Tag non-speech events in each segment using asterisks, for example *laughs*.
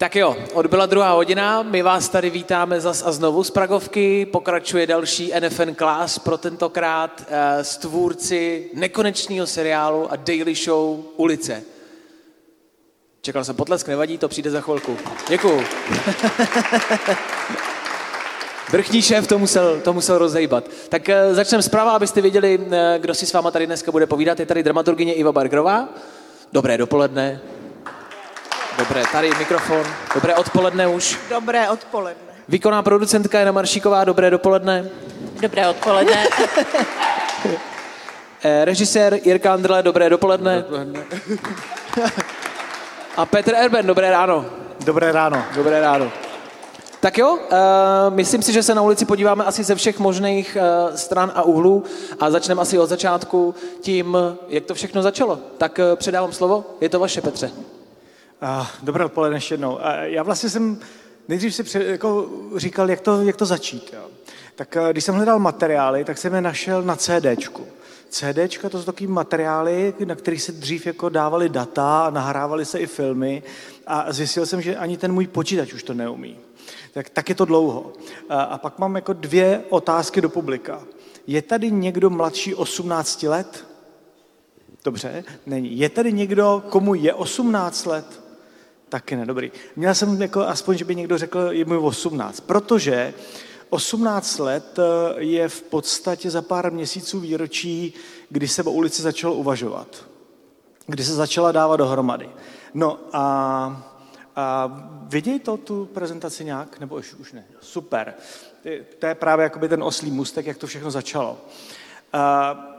Tak jo, odbyla druhá hodina, my vás tady vítáme zas a znovu z Pragovky, pokračuje další NFN Class pro tentokrát z tvůrci nekonečního seriálu a daily show Ulice. Čekal jsem potlesk, nevadí, to přijde za chvilku. Děkuju. *laughs* Vrchní šéf to musel, to musel rozejbat. Tak uh, začneme zprava, abyste věděli, uh, kdo si s váma tady dneska bude povídat. Je tady dramaturgině Iva Bargerová. Dobré dopoledne. Dobré, tady mikrofon. Dobré odpoledne už. Dobré odpoledne. Výkonná producentka Jana Maršíková, dobré dopoledne. Dobré odpoledne. *laughs* Eh, režisér Jirka Andrle, dobré dopoledne. dopoledne. A Petr Erben, dobré ráno. Dobré ráno. Dobré ráno. Tak jo, uh, myslím si, že se na ulici podíváme asi ze všech možných uh, stran a úhlů a začneme asi od začátku tím, jak to všechno začalo. Tak uh, předávám slovo, je to vaše, Petře. Dobré odpoledne ještě jednou. Já vlastně jsem nejdřív si před, jako říkal, jak to, jak to začít. Jo. Tak eh, když jsem hledal materiály, tak jsem je našel na CDčku. CDčka to jsou takové materiály, na kterých se dřív jako dávali data nahrávaly se i filmy a zjistil jsem, že ani ten můj počítač už to neumí. Tak, tak je to dlouho. A, a pak mám jako dvě otázky do publika. Je tady někdo mladší 18 let? Dobře, není. Je tady někdo, komu je 18 let? Taky ne, dobrý. Měl jsem jako aspoň, že by někdo řekl, je mu 18, protože 18 let eh, je v podstatě za pár měsíců výročí, kdy se o ulici začalo uvažovat. Kdy se začala dávat dohromady. No a, a vidějí to tu prezentaci nějak? Nebo už, už ne? Super. To je právě jakoby ten oslý mustek, jak to všechno začalo.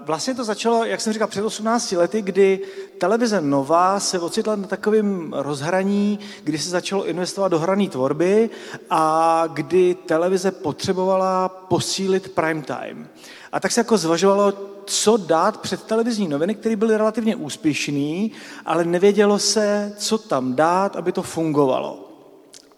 Vlastně to začalo, jak jsem říkal, před 18 lety, kdy televize Nová se ocitla na takovém rozhraní, kdy se začalo investovat do hrané tvorby a kdy televize potřebovala posílit prime time. A tak se jako zvažovalo, co dát před televizní noviny, které byly relativně úspěšný, ale nevědělo se, co tam dát, aby to fungovalo.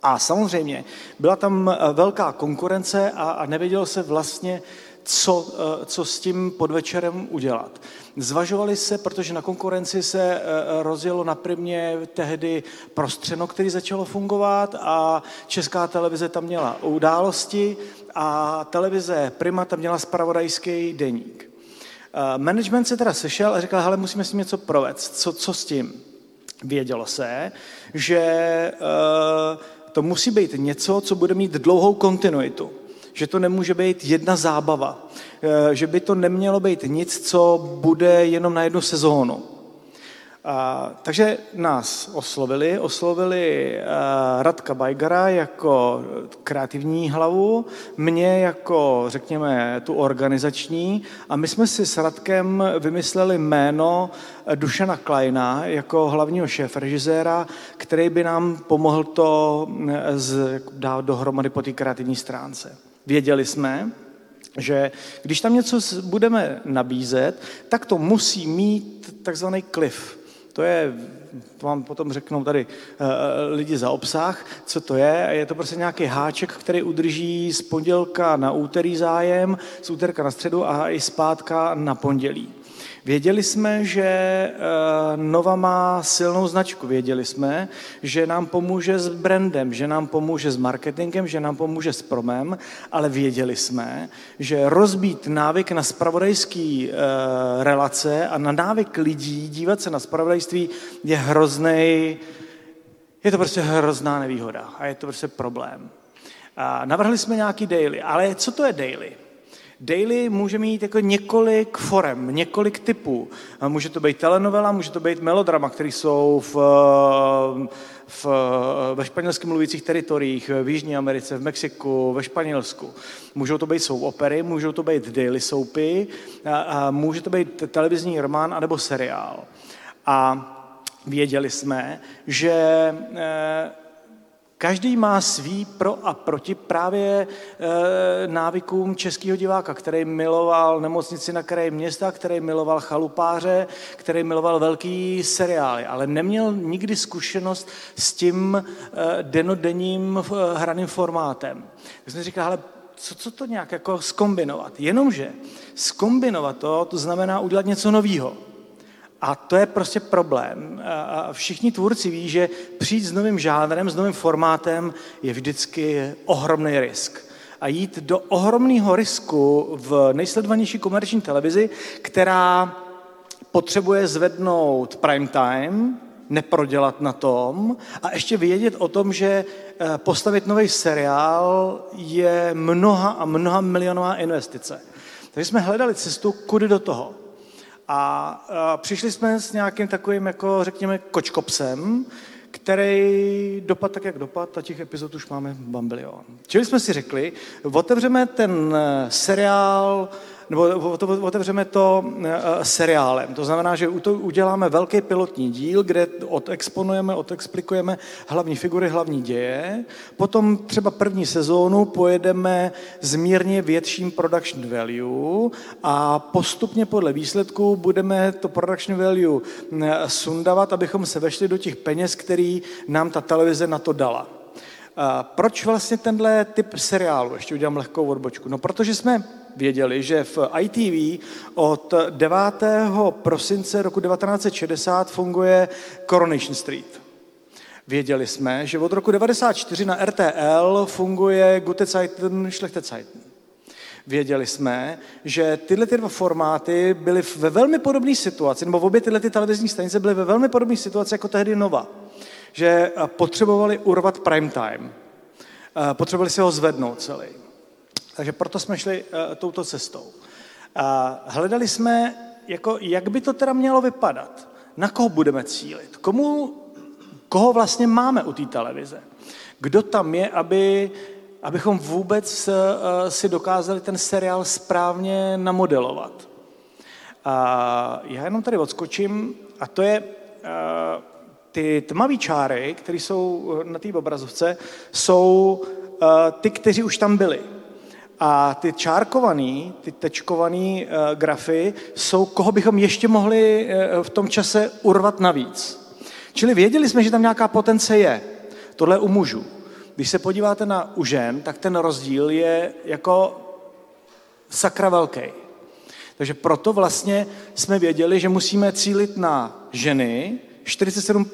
A samozřejmě byla tam velká konkurence a, a nevědělo se vlastně, co, eh, co s tím podvečerem udělat. Zvažovali se, protože na konkurenci se eh, rozjelo na primě tehdy prostřeno, který začalo fungovat a česká televize tam měla události a televize Prima tam měla spravodajský deník. Eh, management se teda sešel a říkal, hele, musíme s tím něco provést. Co, co s tím? Vědělo se, že to musí být něco, co bude mít dlouhou kontinuitu že to nemůže být jedna zábava, eh, že by to nemělo být nic, co bude jenom na jednu sezónu. A, takže nás oslovili, oslovili eh, Radka Bajgara jako kreativní hlavu, mě jako, řekněme, tu organizační a my jsme si s Radkem vymysleli jméno Dušana Kleina jako hlavního šéf režiséra, který by nám pomohl to eh, z, dát dohromady po té kreativní stránce. Věděli jsme, že když tam něco budeme nabízet, tak to musí mít takzvaný cliff. To je, to vám potom řeknou tady uh, lidi za obsah, co to je. Je to prostě nějaký háček, který udrží z pondělka na úterý zájem, z úterka na středu a i zpátka na pondělí. Věděli jsme, že eh, Nova má silnou značku. Věděli jsme, že nám pomůže s brandem, že nám pomůže s marketingem, že nám pomůže s promem, ale věděli jsme, že rozbít návyk na spravodajský eh, relace a na návyk lidí dívat se na spravodajství je hrozný, je to prostě hrozná nevýhoda a je to prostě problém. A navrhli jsme nějaký daily, ale co to je daily? Daily může mít jako několik forem, několik typů. Může to být telenovela, může to být melodrama, které jsou v, v, ve španělském mluvících teritoriích, v Jižní Americe, v Mexiku, ve Španělsku. Můžou to být jsou opery, můžou to být daily soupy, a, a může to být televizní román anebo seriál. A věděli jsme, že e, Každý má svý pro a proti právě e, návykům českého diváka, který miloval nemocnici na kraji města, který miloval chalupáře, který miloval velký seriály, ale neměl nikdy zkušenost s tím e, denodenním e, hraným formátem. Tak jsem říkal, ale co, co to nějak jako skombinovat? Jenomže skombinovat to, to znamená udělat něco nového. A to je prostě problém. A všichni tvůrci ví, že přijít s novým žánrem, s novým formátem je vždycky ohromný risk. A jít do ohromného risku v nejsledovanější komerční televizi, která potřebuje zvednout prime time, neprodělat na tom a ještě vědět o tom, že eh, postavit nový seriál je mnoha a mnoha milionová investice. Takže jsme hledali cestu, kudy do toho. A přišli jsme s nějakým takovým, jako řekněme, kočkopsem, který dopad tak, jak dopad, a těch epizod už máme bambilion. Čili jsme si řekli, otevřeme ten eh, seriál nebo otevřeme to eh, seriálem. To znamená, že uděláme velký pilotní díl, kde odexponujeme, odexplikujeme hlavní figury, hlavní děje. Potom třeba první sezónu pojedeme s mírně větším production value a postupně podle výsledků budeme to production value eh, sundavat, abychom se vešli do těch peněz, který nám ta televize na to dala. Proč vlastně tenhle typ seriálu? Ještě udělám lehkou odbočku. No, protože jsme věděli, že v ITV od 9. prosince roku 1960 funguje Coronation Street. Věděli jsme, že od roku 1994 na RTL funguje Gute Zeiten, Schlechte Zeiten. Věděli jsme, že tyhle ty dva formáty byly ve velmi podobné situaci, nebo obě tyhle ty televizní stanice byly ve velmi podobné situaci jako tehdy Nova že potřebovali urvat prime time. Eh, potřebovali si ho zvednout celý. Takže proto jsme šli uh, touto cestou. Hledali jsme, jako, jak by to teda mělo vypadat. Na koho budeme cílit? Komu, koho vlastně máme u té televize? Kdo tam je, aby, abychom vůbec uh, si dokázali ten seriál správně namodelovat? A já jenom tady odskočím, a to je uh, ty tmavé čáry, které jsou na té obrazovce, jsou uh, ty, kteří už tam byli. A ty čárkovaný, ty tečkovaný uh, grafy jsou, koho bychom ještě mohli uh, v tom čase urvat navíc. Čili věděli jsme, že tam nějaká potence je. Tohle u mužů. Když se podíváte na u žen, tak ten rozdíl je jako sakra velký. Takže proto vlastně jsme věděli, že musíme cílit na ženy, 47,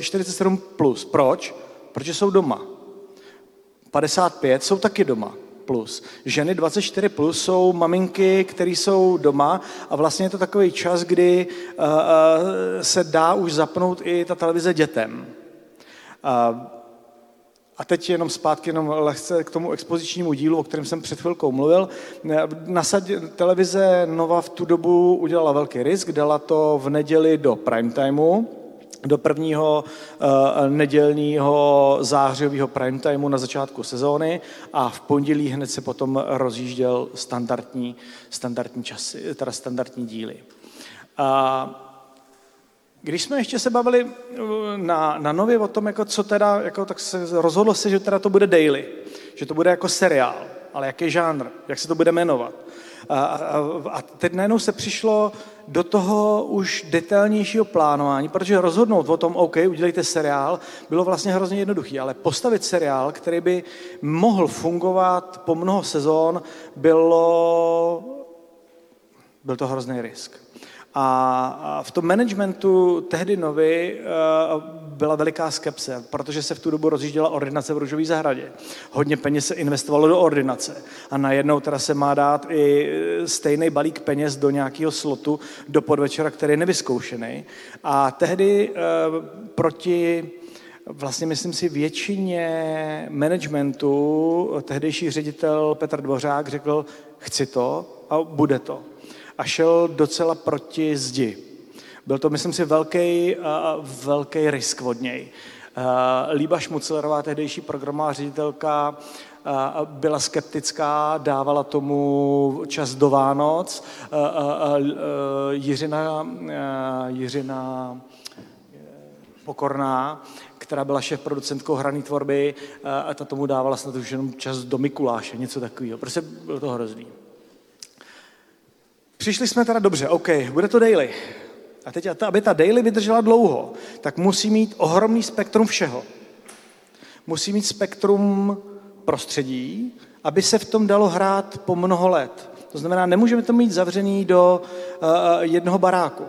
47 eh, plus. Proč? Protože jsou doma. 55 jsou taky doma plus. Ženy 24 plus jsou maminky, které jsou doma a vlastně je to takový čas, kdy uh, uh, se dá už zapnout i ta televize dětem. Uh, a teď jenom zpátky jenom lehce k tomu expozičnímu dílu, o kterém jsem před chvilkou mluvil. Nasad, televize Nova v tu dobu udělala velký risk, dala to v neděli do prime timeu, do prvního uh, nedělního zářijového prime timeu na začátku sezóny a v pondělí hned se potom rozjížděl standardní, standardní časy, teda standardní díly. Uh, když jsme ještě se bavili eh, na, na nově o tom, jako co teda, jako, tak se rozhodlo se, že teda to bude daily, že to bude jako seriál, ale jaký žánr, jak se to bude jmenovat. A, a, a teď najednou se přišlo do toho už detailnějšího plánování, protože rozhodnout o tom, OK, udělejte seriál, bylo vlastně hrozně jednoduché, ale postavit seriál, který by mohl fungovat po mnoho sezón, bylo, byl to hrozný risk. A v tom managementu tehdy Novy eh, byla veliká skepse, protože se v tu dobu rozjížděla ordinace v Růžové zahradě. Hodně peněz se investovalo do ordinace a najednou teda se má dát i stejný balík peněz do nějakého slotu do podvečera, který je nevyzkoušený. A tehdy eh, proti vlastně myslím si většině managementu tehdejší ředitel Petr Dvořák řekl, chci to a bude to a šel docela proti zdi. Byl to, myslím si, velký, velký risk od něj. Líba Šmuclerová, tehdejší programová ředitelka, byla skeptická, dávala tomu čas do Vánoc. Jiřina, Jiřina Pokorná, která byla šéf producentkou hraný tvorby, a ta tomu dávala snad už jenom čas do Mikuláše, něco takového. Prostě bylo to hrozný. Přišli jsme teda dobře, OK, bude to daily. A teď, aby ta daily vydržela dlouho, tak musí mít ohromný spektrum všeho. Musí mít spektrum prostředí, aby se v tom dalo hrát po mnoho let. To znamená, nemůžeme to mít zavřený do uh, jednoho baráku.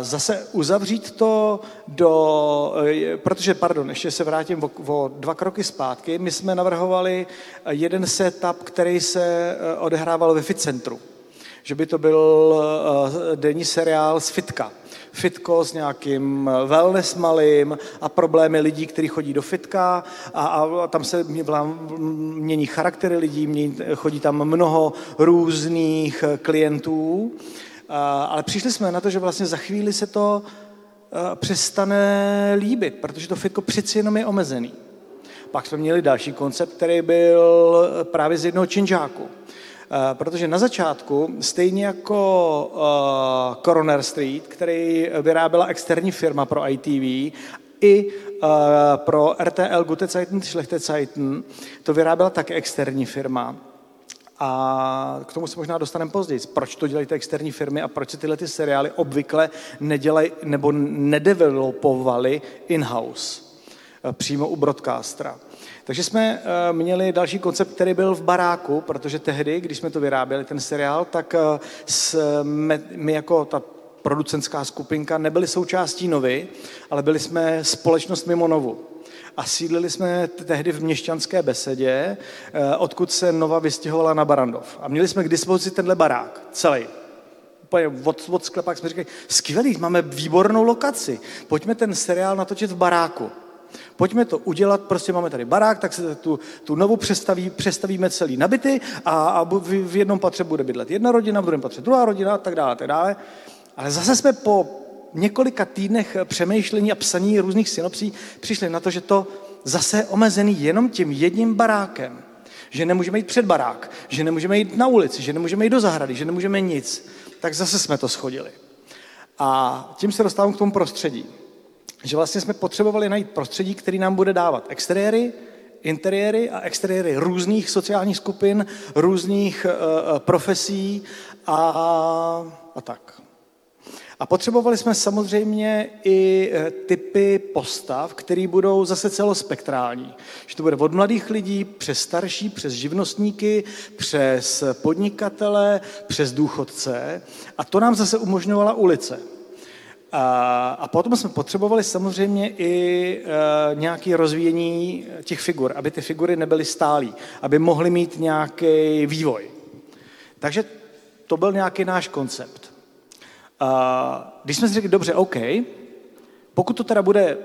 Zase uzavřít to do, eh, protože, pardon, ještě se vrátím o, o dva kroky zpátky, my jsme navrhovali jeden setup, který se eh, odehrával ve Fitcentru. Že by to byl eh, denní seriál z Fitka. Fitko s nějakým wellness malým a problémy lidí, kteří chodí do fitka a, a tam se mění charaktery lidí, mění, chodí tam mnoho různých klientů ale přišli jsme na to, že vlastně za chvíli se to přestane líbit, protože to fitko přeci jenom je omezený. Pak jsme měli další koncept, který byl právě z jednoho činžáku. Protože na začátku, stejně jako uh, Coroner Street, který vyráběla externí firma pro ITV, i uh, pro RTL Gute Zeiten, Schlechte Zeiten, to vyráběla také externí firma. A k tomu se možná dostaneme později. Proč to dělají ty externí firmy a proč se tyhle ty seriály obvykle nedělají nebo nedevelopovali in-house, eh, přímo u broadcastera. Takže jsme eh, měli další koncept, který byl v baráku, protože tehdy, když jsme to vyráběli, ten seriál, tak eh, jsme, my jako ta producentská skupinka nebyli součástí Novy, ale byli jsme společnost mimo Novu a sídlili jsme tehdy v měšťanské besedě, eh, odkud se Nova vystěhovala na Barandov. A měli jsme k dispozici tenhle barák, celý. Úplně od, od sklepák jsme říkali, skvělý, máme výbornou lokaci, pojďme ten seriál natočit v baráku. Pojďme to udělat, prostě máme tady barák, tak se tu, tu novu přestaví, přestavíme celý nabity a, a v, v jednom patře bude bydlet jedna rodina, v druhém patře druhá rodina a tak dále, tak dále. Ale zase jsme po několika týdnech přemýšlení a psaní různých synopsí přišli na to, že to zase je omezený jenom tím jedním barákem. Že nemůžeme jít před barák, že nemůžeme jít na ulici, že nemůžeme jít do zahrady, že nemůžeme nic. Tak zase jsme to schodili. A tím se dostávám k tomu prostředí. Že vlastně jsme potřebovali najít prostředí, který nám bude dávat exteriéry, interiéry a exteriéry různých sociálních skupin, různých uh, profesí a, a tak. A potřebovali jsme samozřejmě i eh, typy postav, které budou zase celospektrální. Že to bude od mladých lidí přes starší, přes živnostníky, přes podnikatele, přes důchodce. A to nám zase umožňovala ulice. A, a potom jsme potřebovali samozřejmě i e, nějaké rozvíjení těch figur, aby ty figury nebyly stálí, aby mohly mít nějaký vývoj. Takže to byl nějaký náš koncept. A když jsme si řekli, dobře, OK, pokud to teda bude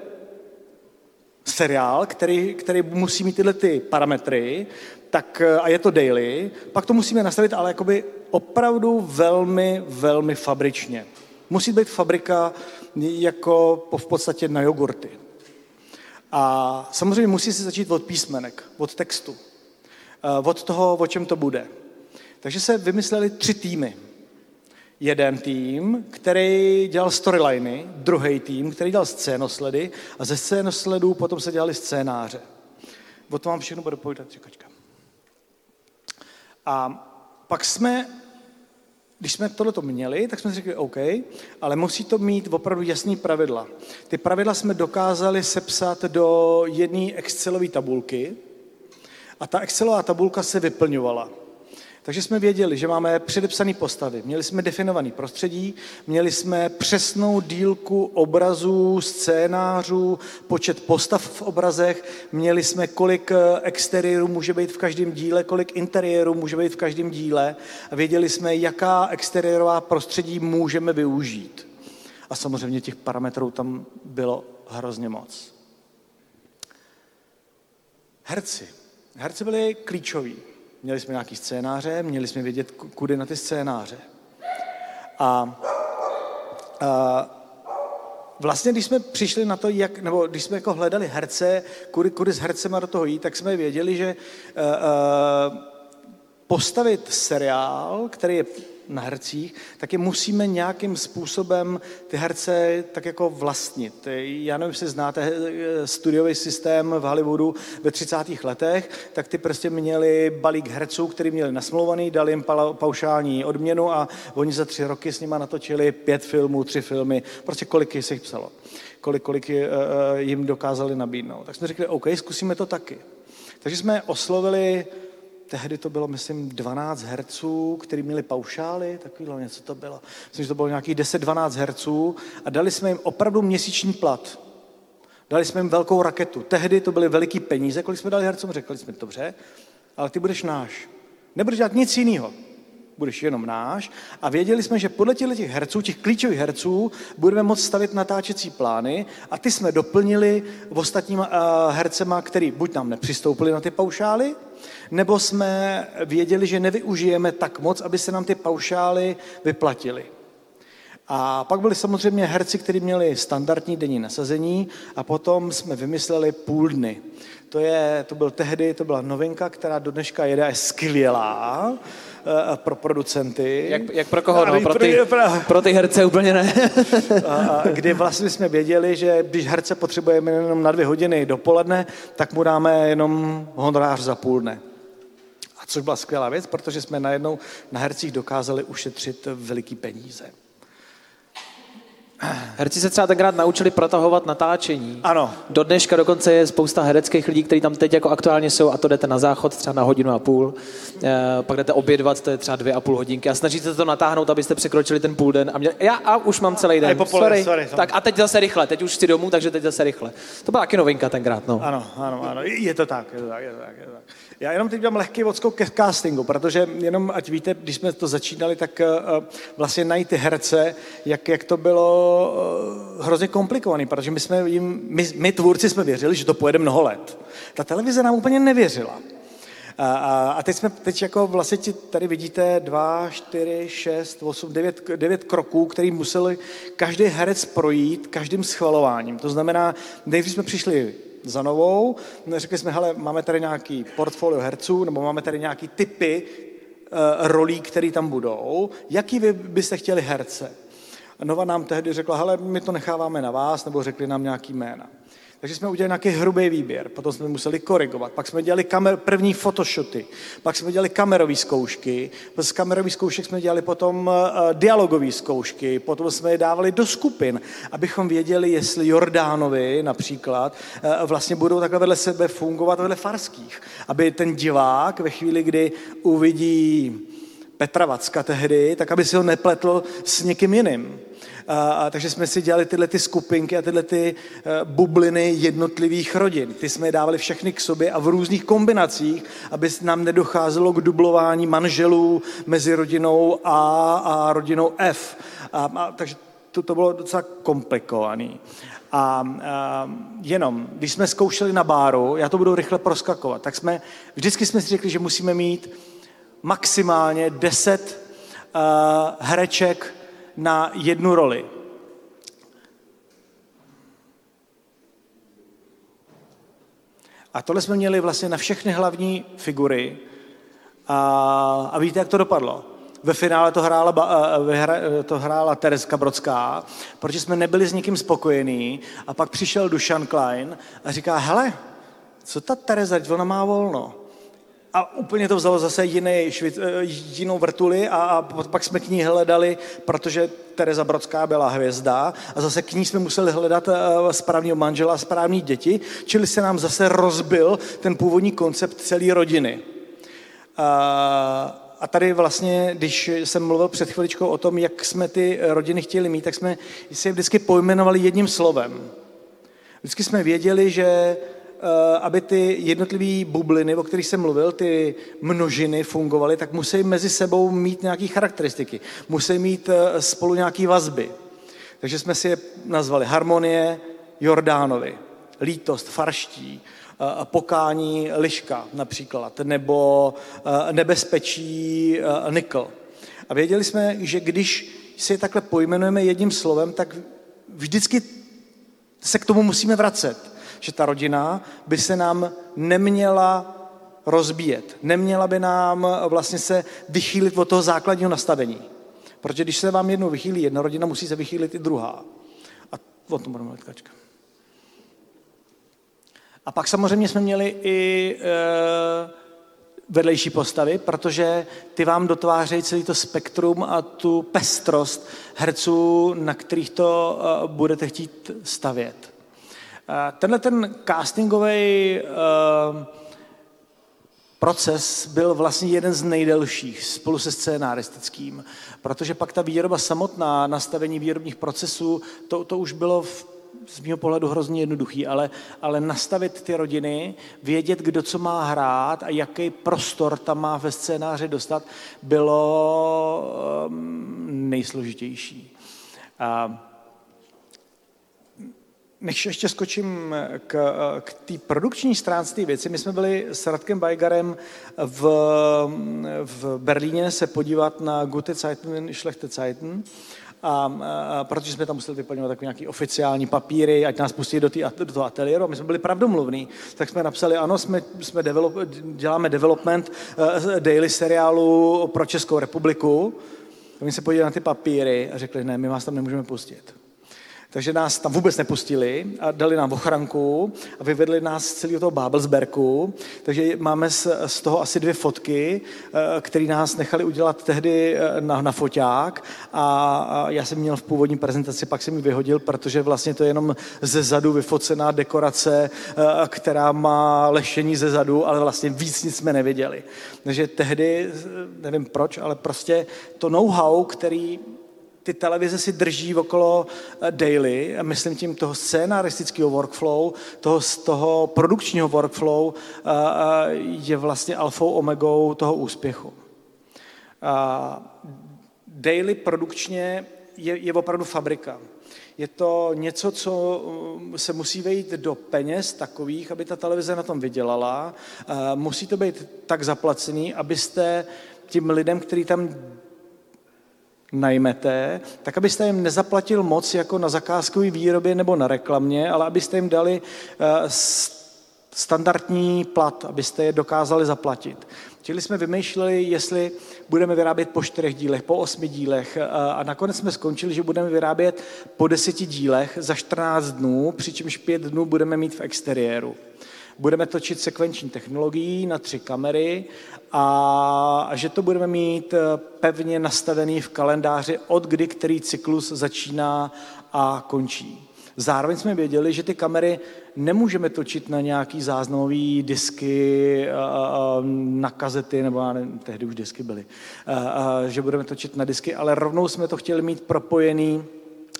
seriál, který, který musí mít tyhle ty parametry, tak, a je to daily, pak to musíme nastavit, ale jakoby opravdu velmi, velmi fabričně. Musí být fabrika jako v podstatě na jogurty. A samozřejmě musí se začít od písmenek, od textu, od toho, o čem to bude. Takže se vymysleli tři týmy jeden tým, který dělal storyliny, druhý tým, který dělal scénosledy a ze scénosledů potom se dělali scénáře. O tom vám všechno bude povídat čekačka. A pak jsme, když jsme tohleto měli, tak jsme si řekli, OK, ale musí to mít opravdu jasný pravidla. Ty pravidla jsme dokázali sepsat do jedné Excelové tabulky a ta Excelová tabulka se vyplňovala. Takže jsme věděli, že máme předepsané postavy, měli jsme definovaný prostředí, měli jsme přesnou dílku obrazů, scénářů, počet postav v obrazech, měli jsme, kolik eh, exteriérů může být v každém díle, kolik interiérů může být v každém díle a věděli jsme, jaká exteriérová prostředí můžeme využít. A samozřejmě těch parametrů tam bylo hrozně moc. Herci. Herci byli klíčoví. Měli jsme nějaký scénáře, měli jsme vědět, kudy na ty scénáře. A, a vlastně, když jsme přišli na to, jak, nebo když jsme jako hledali herce, kudy, kudy s hercema do toho jít, tak jsme věděli, že uh, uh, postavit seriál, který je na hercích, tak je musíme nějakým způsobem ty herce tak jako vlastnit. Já nevím, jestli znáte eh, studiový systém v Hollywoodu ve 30. letech, tak ty prostě měli balík herců, který měli nasmlouvaný, dali jim paušální odměnu a oni za tři roky s nima natočili pět filmů, tři filmy, prostě kolik se jich psalo, kolik, kolik eh, eh, jim dokázali nabídnout. Tak jsme řekli, OK, zkusíme to taky. Takže jsme oslovili tehdy to bylo, myslím, 12 herců, kteří měli paušály, takovýhle něco to bylo. Myslím, že to bylo nějakých 10-12 herců a dali jsme jim opravdu měsíční plat. Dali jsme jim velkou raketu. Tehdy to byly veliký peníze, kolik jsme dali hercům, řekli jsme, dobře, ale ty budeš náš. Nebudeš dělat nic jiného. Budeš jenom náš. A věděli jsme, že podle těch herců, těch klíčových herců, budeme moct stavit natáčecí plány a ty jsme doplnili ostatníma uh, hercema, který buď nám nepřistoupili na ty paušály, nebo jsme věděli, že nevyužijeme tak moc, aby se nám ty paušály vyplatily. A pak byli samozřejmě herci, kteří měli standardní denní nasazení a potom jsme vymysleli půl dny. To, je, to byl tehdy, to byla novinka, která do dneška jede, je skvělá eh, pro producenty. Jak, jak pro koho? No, pro, ty, pro ty herce úplně ne. a, kdy vlastně jsme věděli, že když herce potřebujeme jenom na dvě hodiny dopoledne, tak mu dáme jenom honorář za půl dne. A což byla skvělá věc, protože jsme najednou na hercích dokázali ušetřit veliký peníze. Herci se třeba tenkrát naučili protahovat natáčení. Ano. Do dneška dokonce je spousta hereckých lidí, kteří tam teď jako aktuálně jsou a to jdete na záchod třeba na hodinu a půl, e, pak jdete obědvat, to je třeba dvě a půl hodinky a snažíte se to natáhnout, abyste překročili ten půl den a mě, já a už mám celý den. A sorry. sorry. Tak a teď zase rychle, teď už chci domů, takže teď zase rychle. To byla taky novinka tenkrát, no. Ano, ano, ano, je to tak, je to tak, je to tak. Je to tak. Já jenom teď dám lehký odskok ke castingu, protože jenom, ať víte, když jsme to začínali, tak uh, vlastně najít ty herce, jak, jak to bylo uh, hrozně komplikovaný, protože my, jsme jim, my, my tvůrci jsme věřili, že to pojede mnoho let. Ta televize nám úplně nevěřila. A, a, a teď jsme, teď jako vlastně tady vidíte dva, čtyři, šest, osm, devět, devět kroků, který museli každý herec projít každým schvalováním. To znamená, nejdřív jsme přišli za novou. Řekli jsme, hele, máme tady nějaký portfolio herců, nebo máme tady nějaký typy uh, rolí, které tam budou. Jaký vy byste chtěli herce? Nova nám tehdy řekla, hele, my to necháváme na vás, nebo řekli nám nějaký jména. Takže jsme udělali nějaký hrubý výběr, potom jsme museli korigovat, pak jsme dělali kamer, první photoshoty, pak jsme dělali kamerové zkoušky, z kamerových zkoušek jsme dělali potom uh, dialogové zkoušky, potom jsme je dávali do skupin, abychom věděli, jestli Jordánovi například uh, vlastně budou takhle vedle sebe fungovat vedle farských, aby ten divák ve chvíli, kdy uvidí Petra Vacka tehdy, tak aby si ho nepletl s někým jiným. A, a, takže jsme si dělali tyhle ty skupinky a tyhle ty uh, bubliny jednotlivých rodin. Ty jsme je dávali všechny k sobě a v různých kombinacích, aby nám nedocházelo k dublování manželů mezi rodinou A a rodinou F. A, a, takže to, to bylo docela komplikovaný. A, a jenom, když jsme zkoušeli na báru, já to budu rychle proskakovat, tak jsme, vždycky jsme si řekli, že musíme mít maximálně 10 uh, hereček na jednu roli. A tohle jsme měli vlastně na všechny hlavní figury. A, a víte, jak to dopadlo? Ve finále to hrála, to hrála Tereska Brodská, protože jsme nebyli s nikým spokojení. A pak přišel Dušan Klein a říká, hele, co ta Tereza, ona má volno a úplně to vzalo zase jiný, švit, eh, jinou vrtuli a, a pak jsme k ní hledali, protože Tereza Brodská byla hvězda a zase k ní jsme museli hledat eh, správného manžela, správní děti, čili se nám zase rozbil ten původní koncept celé rodiny. A, a tady vlastně, když jsem mluvil před chviličkou o tom, jak jsme ty rodiny chtěli mít, tak jsme si je vždycky pojmenovali jedním slovem. Vždycky jsme věděli, že Eh, aby ty jednotlivé bubliny, o kterých jsem mluvil, ty množiny fungovaly, tak musí mezi sebou mít nějaké charakteristiky. Musí mít eh, spolu nějaké vazby. Takže jsme si je nazvali harmonie Jordánovi, lítost farští, eh, pokání liška například, nebo nebezpečí nikl. A věděli jsme, že když si je takhle pojmenujeme jedním slovem, tak vždycky se k tomu musíme vracet že ta rodina by se nám neměla rozbíjet. Neměla by nám vlastně se vychýlit od toho základního nastavení. Protože když se vám jednou vychýlí jedna rodina, musí se vychýlit i druhá. A o tom budeme mluvit A pak samozřejmě jsme měli i e, vedlejší postavy, protože ty vám dotvářejí celý to spektrum a tu pestrost herců, na kterých to e, budete chtít stavět. Tenhle ten castingový uh, proces byl vlastně jeden z nejdelších spolu se scénaristickým, protože pak ta výroba samotná, nastavení výrobních procesů, to, to už bylo v, z mého pohledu hrozně jednoduchý, ale, ale nastavit ty rodiny, vědět, kdo co má hrát a jaký prostor tam má ve scénáři dostat, bylo um, nejsložitější. A než ještě skočím k, k té produkční stránce té věci, my jsme byli s Radkem Bajgarem v, v Berlíně se podívat na Gute Zeiten, Schlechte Zeiten, a, a, protože jsme tam museli vyplňovat takové nějaké oficiální papíry, ať nás pustí do, tý, do toho ateliéru. A my jsme byli pravdomluvní, tak jsme napsali, ano, jsme, jsme develop, děláme development uh, daily seriálu pro Českou republiku. A my se podívali na ty papíry a řekli, ne, my vás tam nemůžeme pustit. Takže nás tam vůbec nepustili a dali nám ochranku a vyvedli nás z celého toho Babelsberku. Takže máme z, toho asi dvě fotky, eh, které nás nechali udělat tehdy eh, na, na foťák a já jsem měl v původní prezentaci, pak jsem ji vyhodil, protože vlastně to je jenom ze zadu vyfocená dekorace, eh, která má lešení ze zadu, ale vlastně víc nic jsme nevěděli. Takže tehdy, nevím proč, ale prostě to know-how, který ty televize si drží okolo eh, daily, myslím tím toho scénaristického workflow, toho, toho produkčního workflow, eh, eh, je vlastně alfou omegou toho úspěchu. Daily produkčně je, je opravdu fabrika. Je to něco, co se musí vejít do peněz takových, aby ta televize na tom vydělala. Musí to být tak zaplacený, abyste tím lidem, kteří tam najmete, tak abyste jim nezaplatil moc jako na zakázkové výrobě nebo na reklamě, ale abyste jim dali eh, standardní plat, abyste je dokázali zaplatit. Čili jsme vymýšleli, jestli budeme vyrábět po čtyřech dílech, po osmi dílech eh, a nakonec jsme skončili, že budeme vyrábět po deseti dílech za 14 dnů, přičemž pět dnů budeme mít v exteriéru. Budeme točit sekvenční technologií na tři kamery a že to budeme mít eh, pevně nastavený v kalendáři, od kdy který cyklus začíná a končí. Zároveň jsme věděli, že ty kamery nemůžeme točit na nějaký záznamový disky, na kazety, nebo já nevím, tehdy už disky byly, že budeme točit na disky, ale rovnou jsme to chtěli mít propojený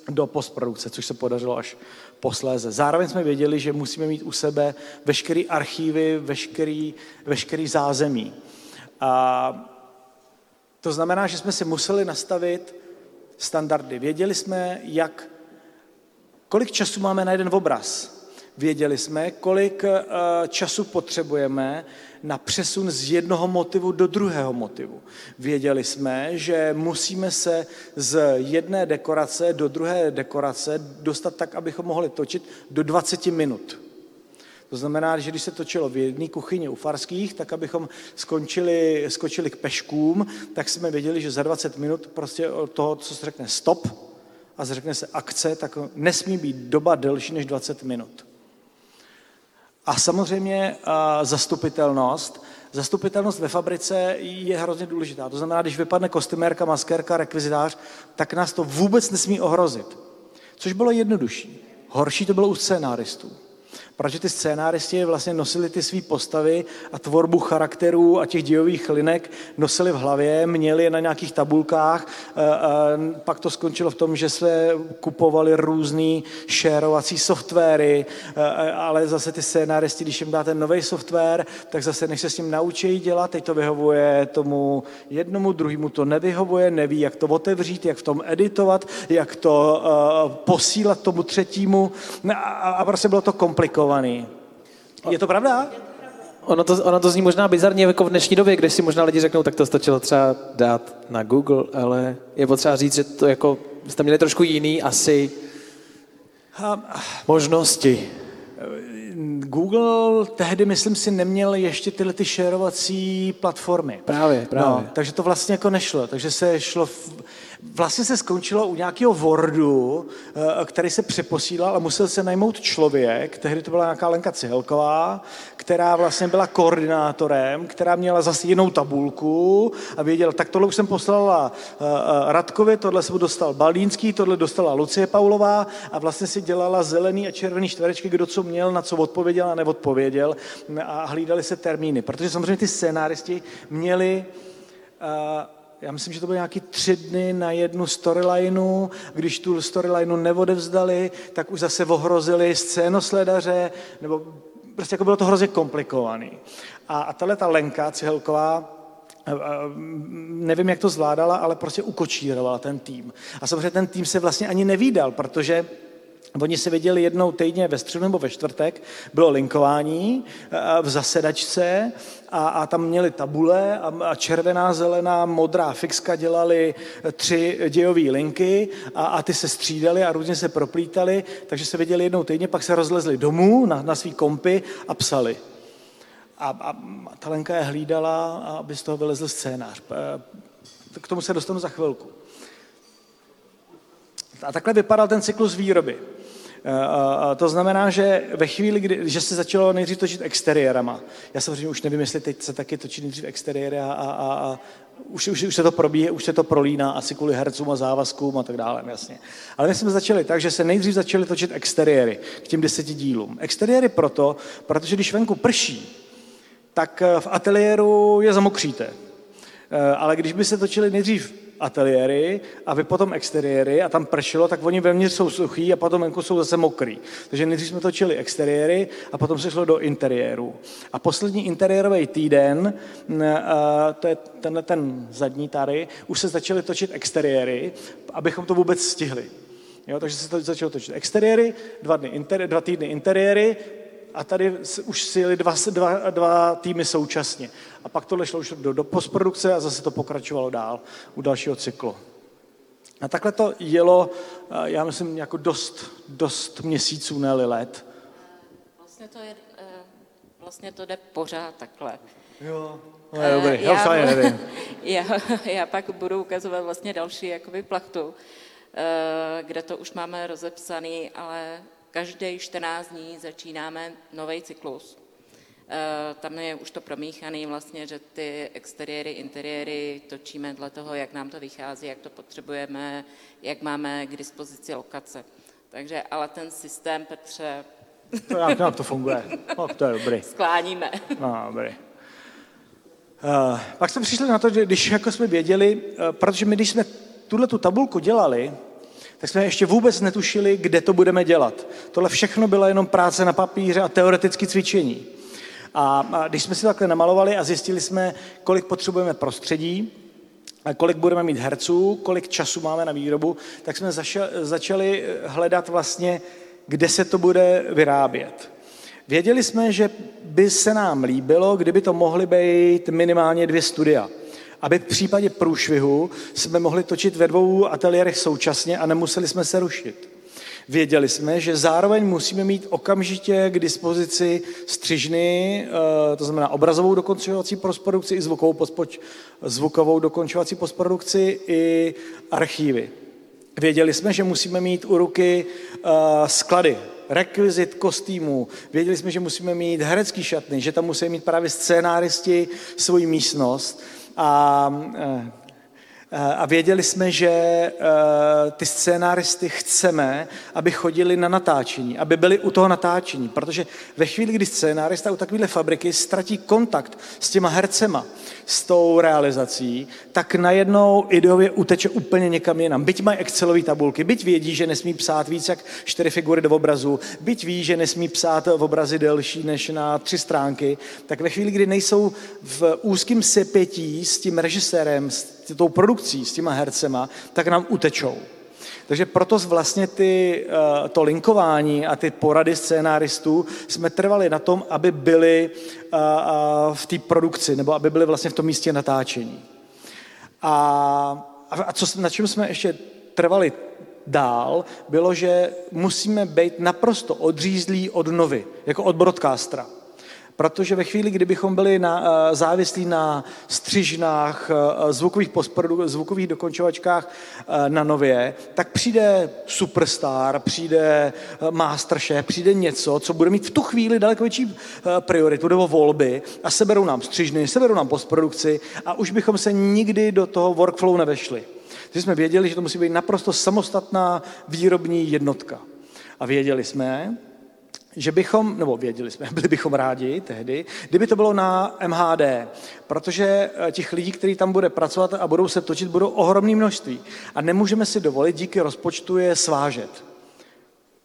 do postprodukce, což se podařilo až posléze. Zároveň jsme věděli, že musíme mít u sebe veškerý archívy, veškerý, veškerý zázemí. A to znamená, že jsme si museli nastavit standardy. Věděli jsme, jak, kolik času máme na jeden obraz. Věděli jsme, kolik eh, času potřebujeme na přesun z jednoho motivu do druhého motivu. Věděli jsme, že musíme se z jedné dekorace do druhé dekorace dostat tak, abychom mohli točit do 20 minut. To znamená, že když se točilo v jedné kuchyni u Farských, tak abychom skončili, skočili k peškům, tak jsme věděli, že za 20 minut prostě od toho, co se řekne stop a řekne se akce, tak nesmí být doba delší než 20 minut. A samozřejmě zastupitelnost. Zastupitelnost ve fabrice je hrozně důležitá. To znamená, když vypadne kostymérka, maskérka, rekvizitář, tak nás to vůbec nesmí ohrozit. Což bylo jednodušší. Horší to bylo u scénáristů protože ty scénáristi vlastně nosili ty své postavy a tvorbu charakterů a těch dějových linek nosili v hlavě, měli je na nějakých tabulkách, pak to skončilo v tom, že se kupovali různý šérovací softwary, ale zase ty scénáristi, když jim dáte nový software, tak zase než se s ním naučí dělat, teď to vyhovuje tomu jednomu, druhému to nevyhovuje, neví, jak to otevřít, jak v tom editovat, jak to posílat tomu třetímu. A prostě bylo to komplikované komplikovaný. Je to pravda? Ono to, ono to zní možná bizarně jako v dnešní době, kde si možná lidi řeknou, tak to stačilo třeba dát na Google, ale je potřeba říct, že to jako, jste měli trošku jiný asi možnosti. Google tehdy, myslím si, neměl ještě tyhle ty šerovací platformy. Právě, právě. No, takže to vlastně jako nešlo. Takže se šlo... V, Vlastně se skončilo u nějakého Wordu, eh, který se přeposílal a musel se najmout člověk, tehdy to byla nějaká Lenka Cihelková, která vlastně byla koordinátorem, která měla zase jinou tabulku a věděla, tak tohle už jsem poslala eh, eh, Radkovi, tohle jsem dostal Balínský, tohle dostala Lucie Paulová a vlastně si dělala zelený a červený čtverečky, kdo co měl, na co odpověděl a neodpověděl a hlídali se termíny, protože samozřejmě ty scénáristi měli já myslím, že to byly nějaký tři dny na jednu storylineu. Když tu storylineu neodevzdali, tak už zase ohrozili scénosledaře, nebo prostě jako bylo to hrozně komplikovaný. A, a tahle ta Lenka Cihelková, nevím, jak to zvládala, ale prostě ukočírovala ten tým. A samozřejmě ten tým se vlastně ani nevídal, protože Oni se viděli jednou týdně ve středu nebo ve čtvrtek, bylo linkování v zasedačce a, a tam měli tabule a, a červená, zelená, modrá fixka dělali tři dějové linky a, a ty se střídali a různě se proplítali, takže se viděli jednou týdně, pak se rozlezli domů na, na svý kompy a psali. A, a ta Lenka je hlídala, aby z toho vylezl scénář. K tomu se dostanu za chvilku. A takhle vypadal ten cyklus výroby. To znamená, že ve chvíli, kdy, že se začalo nejdřív točit exteriérama, já samozřejmě už nevím, jestli teď se taky točí nejdřív exteriéry a, a, a už, už, už se to probíhá, už se to prolíná asi kvůli hercům a závazkům a tak dále, jasně. Ale my jsme začali tak, že se nejdřív začali točit exteriéry k těm deseti dílům. Exteriéry proto, protože když venku prší, tak v ateliéru je zamokříte. Eh, ale když by se točili nejdřív ateliéry a vy potom exteriéry a tam pršelo, tak oni vevnitř jsou suchý a potom venku jsou zase mokrý. Takže nejdřív jsme točili exteriéry a potom se šlo do interiéru. A poslední interiérový týden, to je tenhle ten zadní tady, už se začaly točit exteriéry, abychom to vůbec stihli. Jo, takže se to začalo točit exteriéry, dva, dny interi- dva týdny interiéry, a tady už si jeli dva, dva, dva týmy současně. A pak tohle šlo už do, do postprodukce a zase to pokračovalo dál u dalšího cyklu. A takhle to jelo, já myslím, jako dost, dost měsíců, ne let. Vlastně to, je, eh, vlastně to jde pořád takhle. Jo, no je dobrý, já, já, nevím. *laughs* já, já pak budu ukazovat vlastně další jakoby plachtu, eh, kde to už máme rozepsaný, ale každý 14 dní začínáme nový cyklus. Eh, tam je už to promíchaný vlastně, že ty exteriéry, interiéry točíme dle toho, jak nám to vychází, jak to potřebujeme, jak máme k dispozici lokace. Takže, ale ten systém, Petře... To jak, jak to funguje? No, to je dobrý. Skláníme. No, dobrý. Uh, pak jsme přišli na to, že když jako jsme věděli, uh, protože my když jsme tuhle tu tabulku dělali, tak jsme ještě vůbec netušili, kde to budeme dělat. Tohle všechno byla jenom práce na papíře a teoretické cvičení. A, a když jsme si takhle namalovali a zjistili jsme, kolik potřebujeme prostředí, a kolik budeme mít herců, kolik času máme na výrobu, tak jsme začali hledat vlastně, kde se to bude vyrábět. Věděli jsme, že by se nám líbilo, kdyby to mohly být minimálně dvě studia aby v případě průšvihu jsme mohli točit ve dvou ateliérech současně a nemuseli jsme se rušit. Věděli jsme, že zároveň musíme mít okamžitě k dispozici střižny, eh, to znamená obrazovou dokončovací postprodukci i zvukovou, pospoč, zvukovou dokončovací postprodukci i archívy. Věděli jsme, že musíme mít u ruky uh, sklady, rekvizit kostýmů. Věděli jsme, že musíme mít herecký šatny, že tam musí mít právě scénáristi svoji místnost a, eh, a věděli jsme, že eh, ty scénáristy chceme, aby chodili na natáčení, aby byli u toho natáčení, protože ve chvíli, kdy scénárista u takovéhle fabriky ztratí kontakt s těma hercema, s tou realizací, tak najednou ideově uteče úplně někam jinam. Byť mají Excelové tabulky, byť vědí, že nesmí psát víc jak čtyři figury do obrazu, byť ví, že nesmí psát v obrazy delší než na tři stránky, tak ve chvíli, kdy nejsou v úzkém sepětí s tím režisérem, s tou produkcí, s těma hercema, tak nám utečou. Takže proto vlastně ty, eh, to linkování a ty porady scénáristů jsme trvali na tom, aby byli eh, eh, v té produkci, nebo aby byli vlastně v tom místě natáčení. A, a co, na čem jsme ještě trvali dál, bylo, že musíme být naprosto odřízlí od novy, jako od broadcastera. Protože ve chvíli, kdybychom byli na, uh, závislí na střižnách, uh, zvukových, postprodu, zvukových dokončovačkách na nově, tak přijde superstar, přijde masterchef, přijde něco, co bude mít v tu chvíli daleko větší prioritu nebo volby a seberou nám střižny, seberou nám postprodukci a už bychom se nikdy do toho workflow nevešli. Takže jsme věděli, že to musí být naprosto samostatná výrobní jednotka. A věděli jsme, že bychom, nebo věděli jsme, *laughs* byli bychom rádi tehdy, kdyby to bylo na MHD, protože eh, těch lidí, kteří tam bude pracovat a budou se točit, budou ohromné množství. A nemůžeme si dovolit díky rozpočtu je svážet.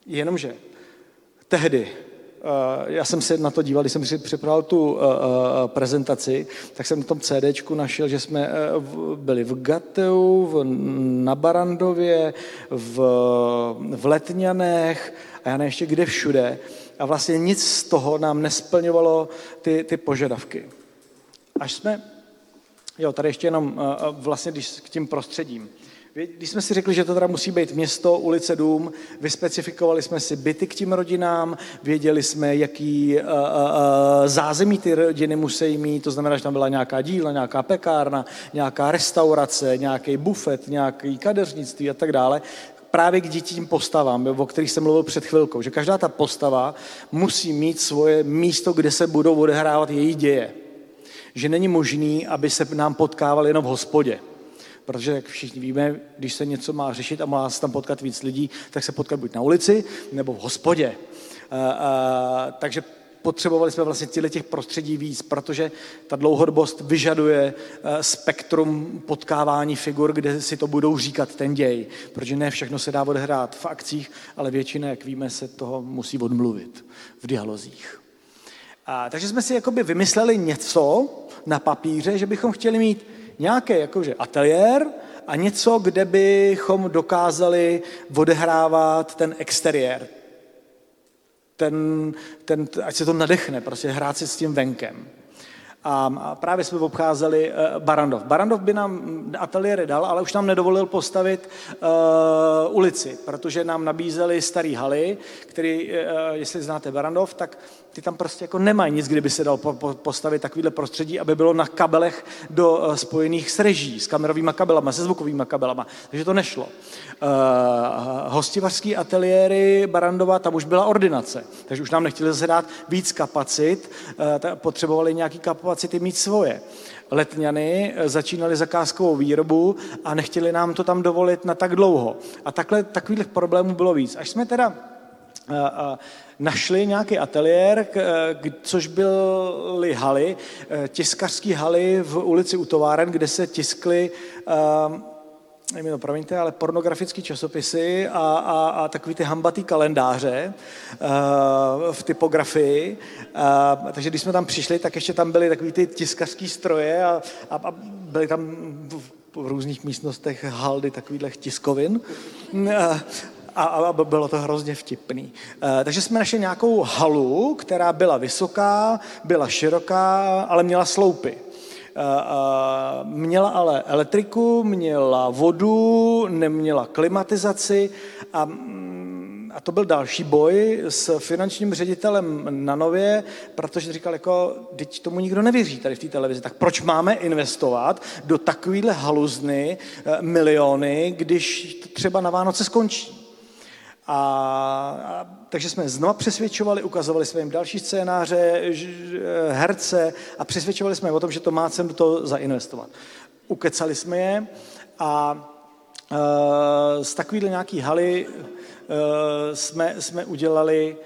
Jenomže tehdy Eh, já jsem se na to díval, když jsem si připravil tu eh, prezentaci, tak jsem na tom CDčku našel, že jsme byli v Gateu, v, na Barandově, v, v Letňanech a já ne ještě kde všude. A vlastně nic z toho nám nesplňovalo ty, ty požadavky. Až jsme, jo, tady ještě jenom vlastně když k tím prostředím. Když jsme si řekli, že to teda musí být město, ulice, dům, vyspecifikovali jsme si byty k tím rodinám, věděli jsme, jaký uh, zázemí ty rodiny musí mít, to znamená, že tam byla nějaká dílna, nějaká pekárna, nějaká restaurace, nějaký bufet, nějaký kadeřnictví a tak dále právě k dětím postavám, o kterých jsem mluvil před chvilkou, že každá ta postava musí mít svoje místo, kde se budou odehrávat její děje. Že není možný, aby se nám potkávali jenom v hospodě protože, jak všichni víme, když se něco má řešit a má se tam potkat víc lidí, tak se potkat buď na ulici, nebo v hospodě. A, a, takže potřebovali jsme vlastně těle těch prostředí víc, protože ta dlouhodobost vyžaduje spektrum potkávání figur, kde si to budou říkat ten děj, protože ne všechno se dá odehrát v akcích, ale většina, jak víme, se toho musí odmluvit v dialozích. A, takže jsme si jakoby vymysleli něco na papíře, že bychom chtěli mít nějaký jakože ateliér a něco, kde bychom dokázali odehrávat ten exteriér. Ten, ten, ať se to nadechne, prostě hrát si s tím venkem. A právě jsme obcházeli eh, Barandov. Barandov by nám ateliéry dal, ale už nám nedovolil postavit uh, ulici, protože nám nabízeli starý haly, který, uh, jestli znáte Barandov, tak ty tam prostě jako nemají nic, kdyby se dal po, po, postavit takovýhle prostředí, aby bylo na kabelech do uh, spojených s reží, s kamerovými kabelama, se zvukovými kabelama. Takže to nešlo. Uh, hostivařský ateliéry Barandova, tam už byla ordinace, takže už nám nechtěli zase dát víc kapacit, uh, potřebovali nějaký kapacity mít svoje. Letňany začínali zakázkovou výrobu a nechtěli nám to tam dovolit na tak dlouho. A takhle takových problémů bylo víc. Až jsme teda našli nějaký ateliér, což byly haly, e, tiskařské haly v ulici u továren, kde se tiskly nevím, to promiňte, ale pornografické časopisy a, a, a takový ty hambatý kalendáře uh, v typografii. Uh, takže když jsme tam přišli, tak ještě tam byly takový ty tiskařské stroje a, a, a byly tam v, v různých místnostech haldy takových tiskovin. Uh, a, a bylo to hrozně vtipný. E, takže jsme našli nějakou halu, která byla vysoká, byla široká, ale měla sloupy. E, e, měla ale elektriku, měla vodu, neměla klimatizaci a a to byl další boj s finančním ředitelem na Nově, protože říkal, jako, teď tomu nikdo nevěří tady v té televizi, tak proč máme investovat do takovýhle haluzny miliony, když třeba na Vánoce skončí? A, a takže jsme znova přesvědčovali, ukazovali jsme jim další scénáře, herce a přesvědčovali jsme je o tom, že to má cenu toho zainvestovat. Ukecali jsme je a e, z takovýhle nějaký haly e, jsme, jsme udělali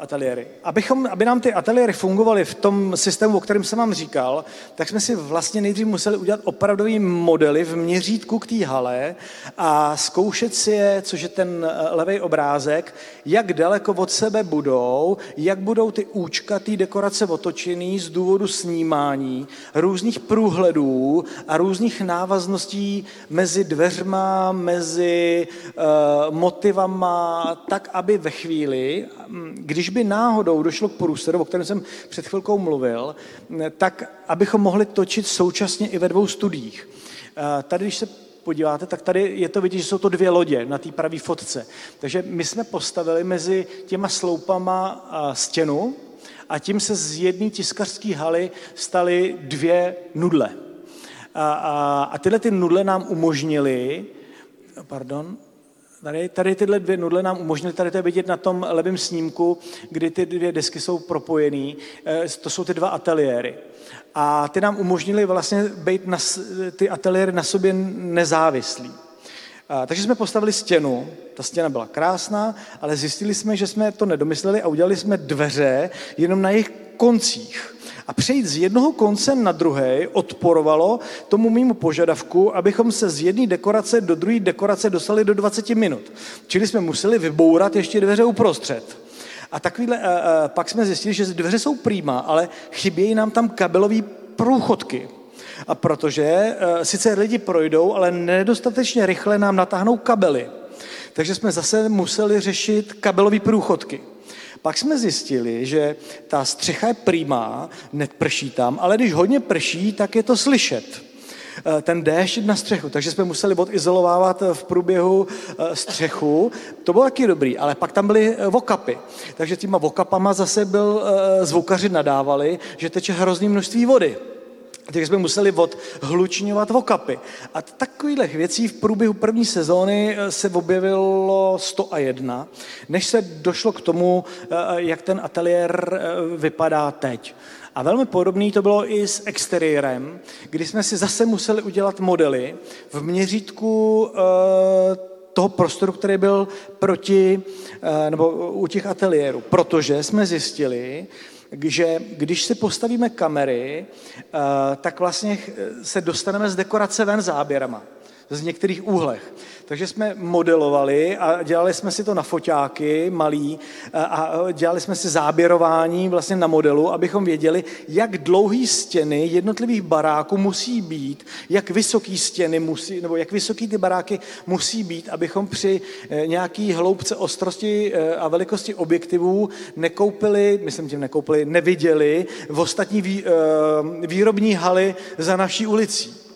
ateliéry. Abychom, aby nám ty ateliéry fungovaly v tom systému, o kterém jsem vám říkal, tak jsme si vlastně nejdřív museli udělat opravdový modely v měřítku k té hale a zkoušet si je, což je ten eh, levý obrázek, jak daleko od sebe budou, jak budou ty účkatý dekorace otočený z důvodu snímání, různých průhledů a různých návazností mezi dveřma, mezi uh, motivama, tak, aby ve chvíli, když by náhodou došlo k průseru, o kterém jsem před chvilkou mluvil, tak abychom mohli točit současně i ve dvou studiích. Eh, tady, když se podíváte, tak tady je to vidět, že jsou to dvě lodě na té pravé fotce. Takže my jsme postavili mezi těma sloupama eh, stěnu, a tím se z jedné tiskařské haly staly dvě nudle. A, a, a tyhle ty nudle nám umožnily, pardon, Tady, tady tyhle dvě nudle nám umožnily, tady to je vidět na tom levém snímku, kdy ty dvě desky jsou propojené. Eh, to jsou ty dva ateliéry. A ty nám umožnili vlastně být na, ty ateliéry na sobě nezávislí. A, takže jsme postavili stěnu, ta stěna byla krásná, ale zjistili jsme, že jsme to nedomysleli a udělali jsme dveře jenom na jejich koncích. A přejít z jednoho konce na druhý odporovalo tomu mýmu požadavku, abychom se z jedné dekorace do druhé dekorace dostali do 20 minut. Čili jsme museli vybourat ještě dveře uprostřed. A takovýhle, a, a, pak jsme zjistili, že dveře jsou prýma, ale chybějí nám tam kabelové průchodky. A protože a, sice lidi projdou, ale nedostatečně rychle nám natáhnou kabely. Takže jsme zase museli řešit kabelové průchodky. Pak jsme zjistili, že ta střecha je prýmá, neprší tam, ale když hodně prší, tak je to slyšet eh, ten déšť na střechu, takže jsme museli odizolovávat v průběhu eh, střechu. To bylo taky dobrý, ale pak tam byly eh, vokapy. Takže těma vokapama zase byl, zvukaři nadávali, že teče hrozný množství vody. Takže jsme museli odhlučňovat vokapy. A takových věcí v průběhu první sezóny eh, se objevilo 101, než se došlo k tomu, eh, jak ten ateliér eh, vypadá teď. A velmi podobný to bylo i s exteriérem, kdy jsme si zase museli udělat modely v měřítku toho prostoru, který byl proti, nebo u těch ateliérů, protože jsme zjistili, že když si postavíme kamery, eh, tak vlastně se dostaneme z dekorace ven záběrama z některých úhlech. Takže jsme modelovali a dělali jsme si to na foťáky malý a dělali jsme si záběrování vlastně na modelu, abychom věděli, jak dlouhý stěny jednotlivých baráků musí být, jak vysoký stěny musí, nebo jak vysoký ty baráky musí být, abychom při e, nějaký hloubce ostrosti e, a velikosti objektivů nekoupili, myslím tím nekoupili, neviděli v ostatní vý, e, výrobní haly za naší ulicí.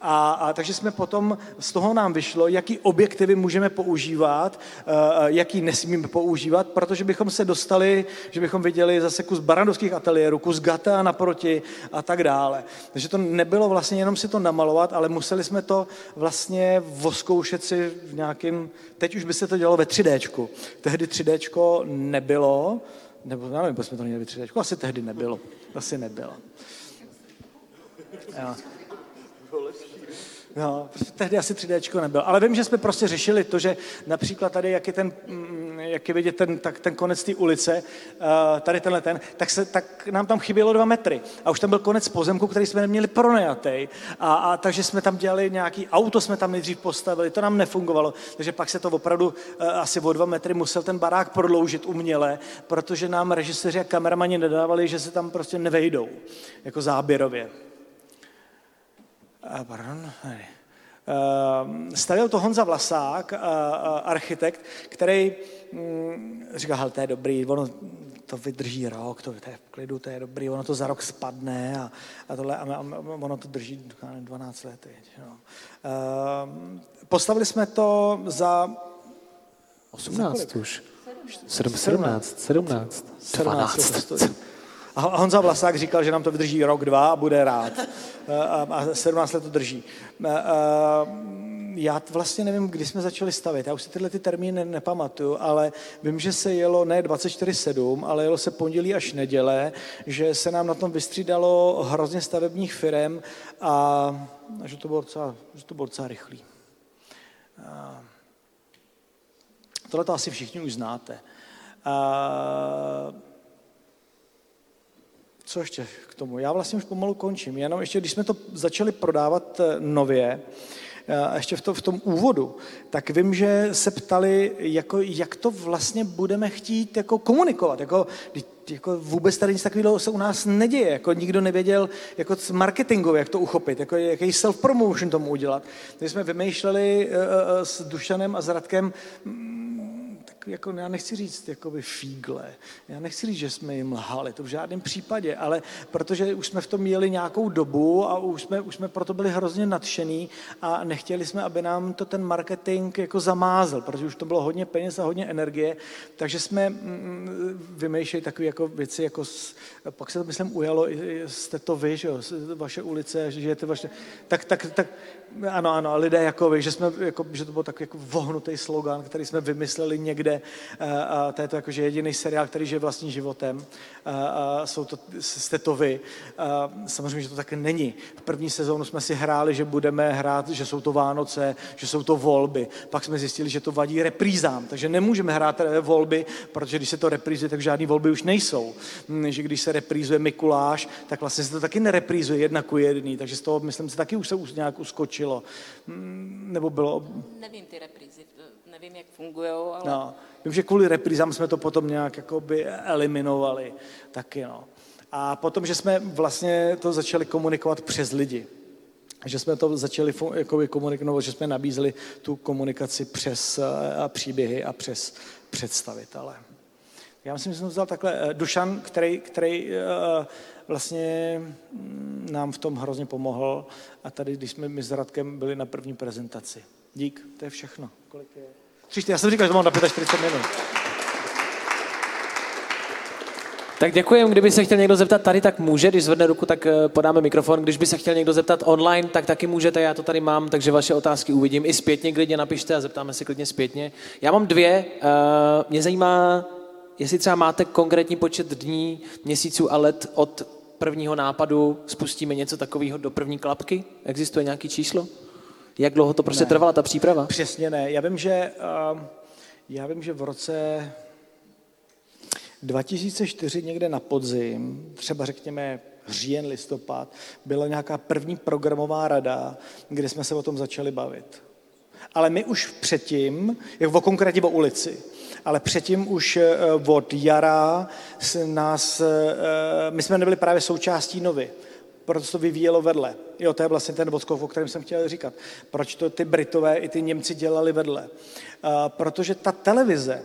A, a takže jsme potom, z toho nám vyšlo, jaký objektivy můžeme používat, uh, jaký nesmíme používat, protože bychom se dostali, že bychom viděli zase kus barandovských ateliérů, kus gata naproti a tak dále. Takže to nebylo vlastně jenom si to namalovat, ale museli jsme to vlastně voskoušet si v nějakým, teď už by se to dělalo ve 3D. Tehdy 3D nebylo, nebo já nevím, jsme to měli ve 3D, asi tehdy nebylo. Asi nebylo. Jo. No, prostě tehdy asi 3D nebyl. Ale vím, že jsme prostě řešili to, že například tady, jak je, ten, mm, jak je vidět ten, tak, ten konec té ulice, eh, tady tenhle ten, tak, se, tak nám tam chybělo dva metry. A už tam byl konec pozemku, který jsme neměli pronajatý. A, a takže jsme tam dělali nějaký auto, jsme tam nejdřív postavili, to nám nefungovalo. Takže pak se to opravdu eh, asi o dva metry musel ten barák prodloužit uměle, protože nám režiséři a kameramani nedávali, že se tam prostě nevejdou, jako záběrově. Eh, pardon, ne. Eh, stavil to Honza Vlasák, eh, architekt, který mm, říká, hele, to je dobrý, ono to vydrží rok, to, to je v klidu, to je dobrý, ono to za rok spadne a, a tohle, a, a ono to drží 12 let. No. Postavili jsme to za... 18 za už. 17, 17, 17, 17. 17. A Honza Vlasák říkal, že nám to vydrží rok, dva a bude rád. *laughs* A 17 let to drží. Já vlastně nevím, kdy jsme začali stavit. Já už si tyhle ty termíny nepamatuju, ale vím, že se jelo ne 24-7, ale jelo se pondělí až neděle, že se nám na tom vystřídalo hrozně stavebních firm a že to bylo docela, že to bylo docela rychlý. Tohle to asi všichni už znáte. Co ještě k tomu? Já vlastně už pomalu končím. Jenom ještě, když jsme to začali prodávat eh, nově, a ještě v, to, v tom úvodu, tak vím, že se ptali, jako, jak to vlastně budeme chtít jako komunikovat. Jako, jako vůbec tady nic takového se u nás neděje. Jako nikdo nevěděl jako marketingově, jak to uchopit, jako jaký self-promotion tomu udělat. Takže jsme vymýšleli uh, s Dušanem a s Radkem jako já nechci říct jakoby fígle, já nechci říct, že jsme jim lhali, to v žádném případě, ale protože už jsme v tom měli nějakou dobu a už jsme, už jsme proto byli hrozně nadšený a nechtěli jsme, aby nám to ten marketing jako zamázl, protože už to bylo hodně peněz a hodně energie, takže jsme mm, vymýšleli takové jako věci, jako pak se to myslím ujalo, jste to vy, že jo, vaše ulice, že žijete vaše, tak, tak, tak ano, ano, lidé jako vy, že, jsme, jako, že to byl takový jako vohnutý slogan, který jsme vymysleli někde. A to je to jako, že jediný seriál, který žije vlastním životem. A, a jsou to, jste to vy. A samozřejmě, že to tak není. V první sezónu jsme si hráli, že budeme hrát, že jsou to Vánoce, že jsou to volby. Pak jsme zjistili, že to vadí reprízám, takže nemůžeme hrát volby, protože když se to reprízuje, tak žádný volby už nejsou. Hm, že když se reprízuje Mikuláš, tak vlastně se to taky nereprízuje jedna ku jedný, takže z toho, myslím, se taky už se nějak uskočil skončilo. Mm, nebo bylo... Nevím ty reprízy, nevím, jak fungují, ale... No, vím, že kvůli reprízám jsme to potom nějak jakoby eliminovali taky, no. A potom, že jsme vlastně to začali komunikovat přes lidi. Že jsme to začali jakoby komunikovat, že jsme nabízeli tu komunikaci přes a příběhy a přes představitele. Já myslím, že jsem vzal takhle eh, Dušan, který, který eh, vlastně mm, nám v tom hrozně pomohl. A tady, když jsme my s Radkem byli na první prezentaci. Dík, to je všechno. Kolik je? Tři, já jsem říkal, že to mám na 45 minut. Tak děkuji. Kdyby se chtěl někdo zeptat tady, tak může. Když zvedne ruku, tak eh, podáme mikrofon. Když by se chtěl někdo zeptat online, tak taky můžete. Já to tady mám, takže vaše otázky uvidím. I zpětně klidně napište a zeptáme se klidně zpětně. Já mám dvě. Eh, mě zajímá, jestli třeba máte konkrétní počet dní, měsíců a let od prvního nápadu spustíme něco takového do první klapky? Existuje nějaký číslo? Jak dlouho to prostě ne. trvala ta příprava? Přesně ne. Já vím, že, uh, já vím, že v roce 2004 někde na podzim, třeba řekněme říjen, listopad, byla nějaká první programová rada, kde jsme se o tom začali bavit. Ale my už předtím, jako konkrétně o ulici, ale předtím už eh, od jara nás, eh, my jsme nebyli právě součástí novy, proto to vyvíjelo vedle. Jo, to je vlastně ten vodskov, o kterém jsem chtěl říkat. Proč to ty Britové i ty Němci dělali vedle? Eh, protože ta televize,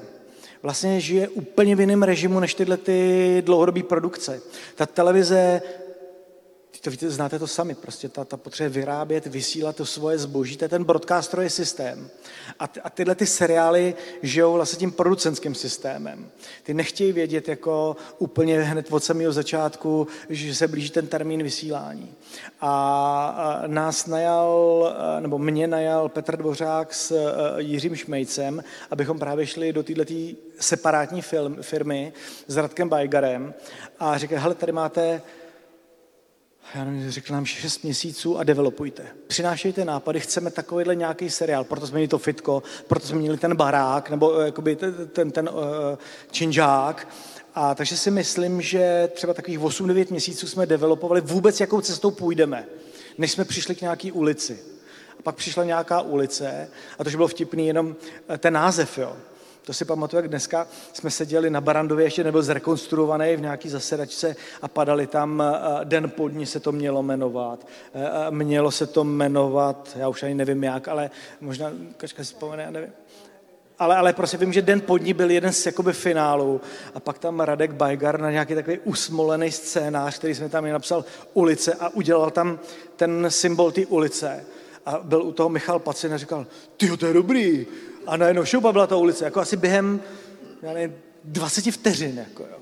vlastně žije úplně v jiném režimu než tyhle ty dlouhodobé produkce. Ta televize to víte, znáte to sami, prostě ta, ta potřebuje vyrábět, vysílat to svoje zboží, to je ten broadcasterový systém. A, a tyhle ty seriály žijou vlastně tím producentským systémem. Ty nechtějí vědět jako úplně hned od samého začátku, že se blíží ten termín vysílání. A, a nás najal, nebo mě najal Petr Dvořák s e, Jiřím Šmejcem, abychom právě šli do této separátní film, firmy s Radkem Bajgarem a říkali, hele, tady máte já nevím, řekl nám 6 měsíců a developujte. Přinášejte nápady, chceme takovýhle nějaký seriál, proto jsme měli to fitko, proto jsme měli ten barák, nebo eh, jakoby ten, ten, ten uh, činžák. A takže si myslím, že třeba takových 8-9 měsíců jsme developovali vůbec, jakou cestou půjdeme, než jsme přišli k nějaký ulici. A pak přišla nějaká ulice, a to, že bylo vtipný jenom eh, ten název, jo. To si pamatuju, jak dneska jsme seděli na Barandově, ještě nebyl zrekonstruovaný v nějaký zasedačce a padali tam, Den podní se to mělo jmenovat. Mělo se to jmenovat, já už ani nevím jak, ale možná Kačka si vzpomene, já nevím. Ale, ale prostě vím, že Den podní byl jeden z jakoby finálů a pak tam Radek Bajgar na nějaký takový usmolený scénář, který jsme tam napsal ulice a udělal tam ten symbol té ulice. A byl u toho Michal Pacin a říkal, ty to je dobrý, a najednou šupa byla ta ulice, jako asi během, já nevím, 20 vteřin, jako jo.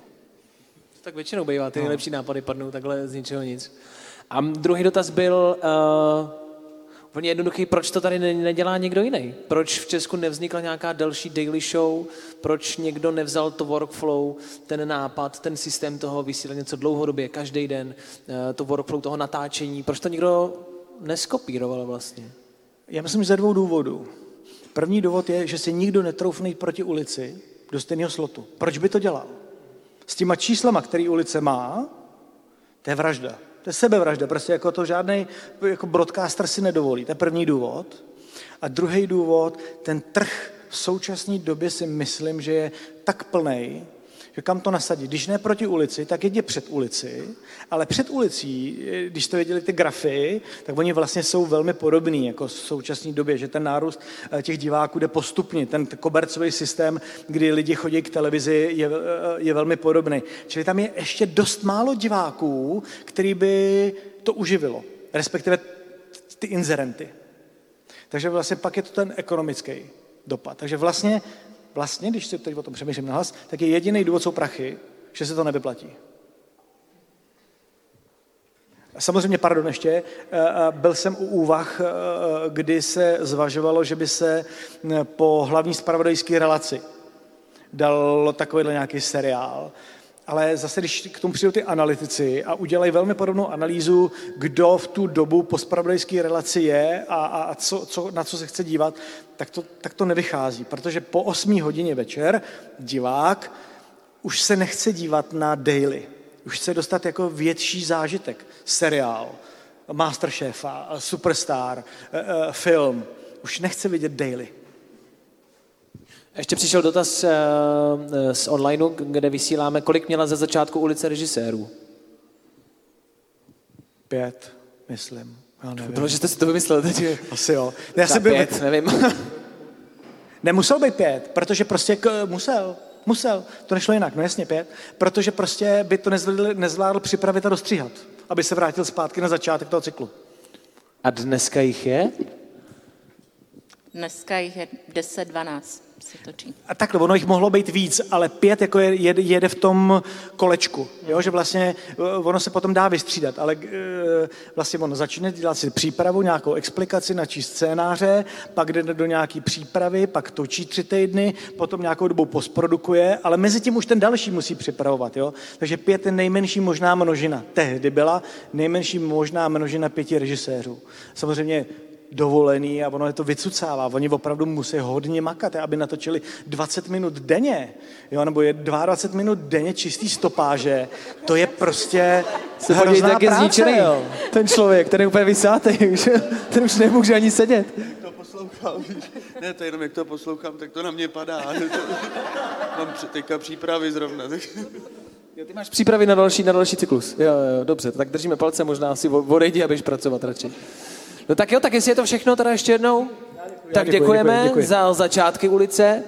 Tak většinou bývá, ty no. nejlepší nápady padnou takhle z ničeho nic. A druhý dotaz byl, uh, úplně jednoduchý, proč to tady nedělá někdo jiný? Proč v Česku nevznikla nějaká další daily show? Proč někdo nevzal to workflow, ten nápad, ten systém toho vysílání něco dlouhodobě, každý den, uh, to workflow toho natáčení? Proč to nikdo neskopíroval vlastně? Já myslím, že ze dvou důvodů. První důvod je, že si nikdo netroufne jít proti ulici do stejného slotu. Proč by to dělal? S těma číslama, který ulice má, to je vražda. To je sebevražda, prostě jako to žádný jako broadcaster si nedovolí. To je první důvod. A druhý důvod, ten trh v současné době si myslím, že je tak plný, Že kam to nasadit? Když ne proti ulici, tak jedně před ulici, ale před ulicí, když to viděli ty grafy, tak oni vlastně jsou velmi podobní jako v současné době, že ten nárůst eh, těch diváků jde postupně. Ten kobercový systém, kdy lidi chodí k televizi, je, eh, je velmi podobný. Čili tam je ještě dost málo diváků, který by to uživilo, respektive ty inzerenty. Takže vlastně pak je to ten ekonomický dopad. Takže vlastně, vlastně když si teď o tom přemýšlím nahlas, tak je jediný důvod jsou prachy, že se to nevyplatí. Samozřejmě, pardon ještě, eh, eh, byl jsem u úvah, eh, kdy se zvažovalo, že by se po hlavní spravodajské relaci dal takovýhle nějaký seriál ale zase, když k tomu přijdou ty analytici a udělají velmi podobnou analýzu, kdo v tu dobu po spravodajské relaci je a, a, a co, co, na co se chce dívat, tak to, tak to nevychází, protože po 8 hodině večer divák už se nechce dívat na daily, už chce dostat jako větší zážitek, seriál, Masterchefa, Superstar, eh, eh, film, už nechce vidět daily. Ještě přišel dotaz uh, z onlineu, kde vysíláme, kolik měla ze začátku ulice režisérů? Pět, myslím. Já nevím. Bylo, že jste si to vymyslel teď. *laughs* Asi jo. Já jsem byl... pět, nevím. *laughs* Nemusel být pět, protože prostě k, musel. Musel. To nešlo jinak, no jasně pět. Protože prostě by to nezvládl, nezvládl připravit a dostříhat, aby se vrátil zpátky na začátek toho cyklu. A dneska jich je? Dneska jich je 10-12 se točí. A takhle, ono jich mohlo být víc, ale pět jako je, jede, jede v tom kolečku, jo? že vlastně eh, ono se potom dá vystřídat, ale e, vlastně ono začne dělat si přípravu, nějakou explikaci, načíst scénáře, pak jde do nějaký přípravy, pak točí tři týdny, potom nějakou dobu postprodukuje, ale mezi tím už ten další musí připravovat. Jo? Takže pět je nejmenší možná množina. Tehdy byla nejmenší možná množina pěti režisérů. Samozřejmě dovolený a ono je to vycucává. Oni opravdu musí hodně makat, aby natočili 20 minut denně, jo, nebo je 22 minut denně čistý stopáže. To je prostě se hrozná tak je zničený, jo. ten člověk, ten je úplně vysátý, ten už nemůže ani sedět. To poslouchám, ne, to jenom jak to poslouchám, tak to na mě padá. *laughs* Mám teďka přípravy zrovna. Tak... Jo, ty máš přípravy na další, na další cyklus. Jo, jo, dobře, tak držíme palce, možná si odejdi a běž pracovat radši. No tak jo, tak jestli je to všechno, teda ještě jednou, tak děkujeme děkuji, děkuji. za začátky ulice.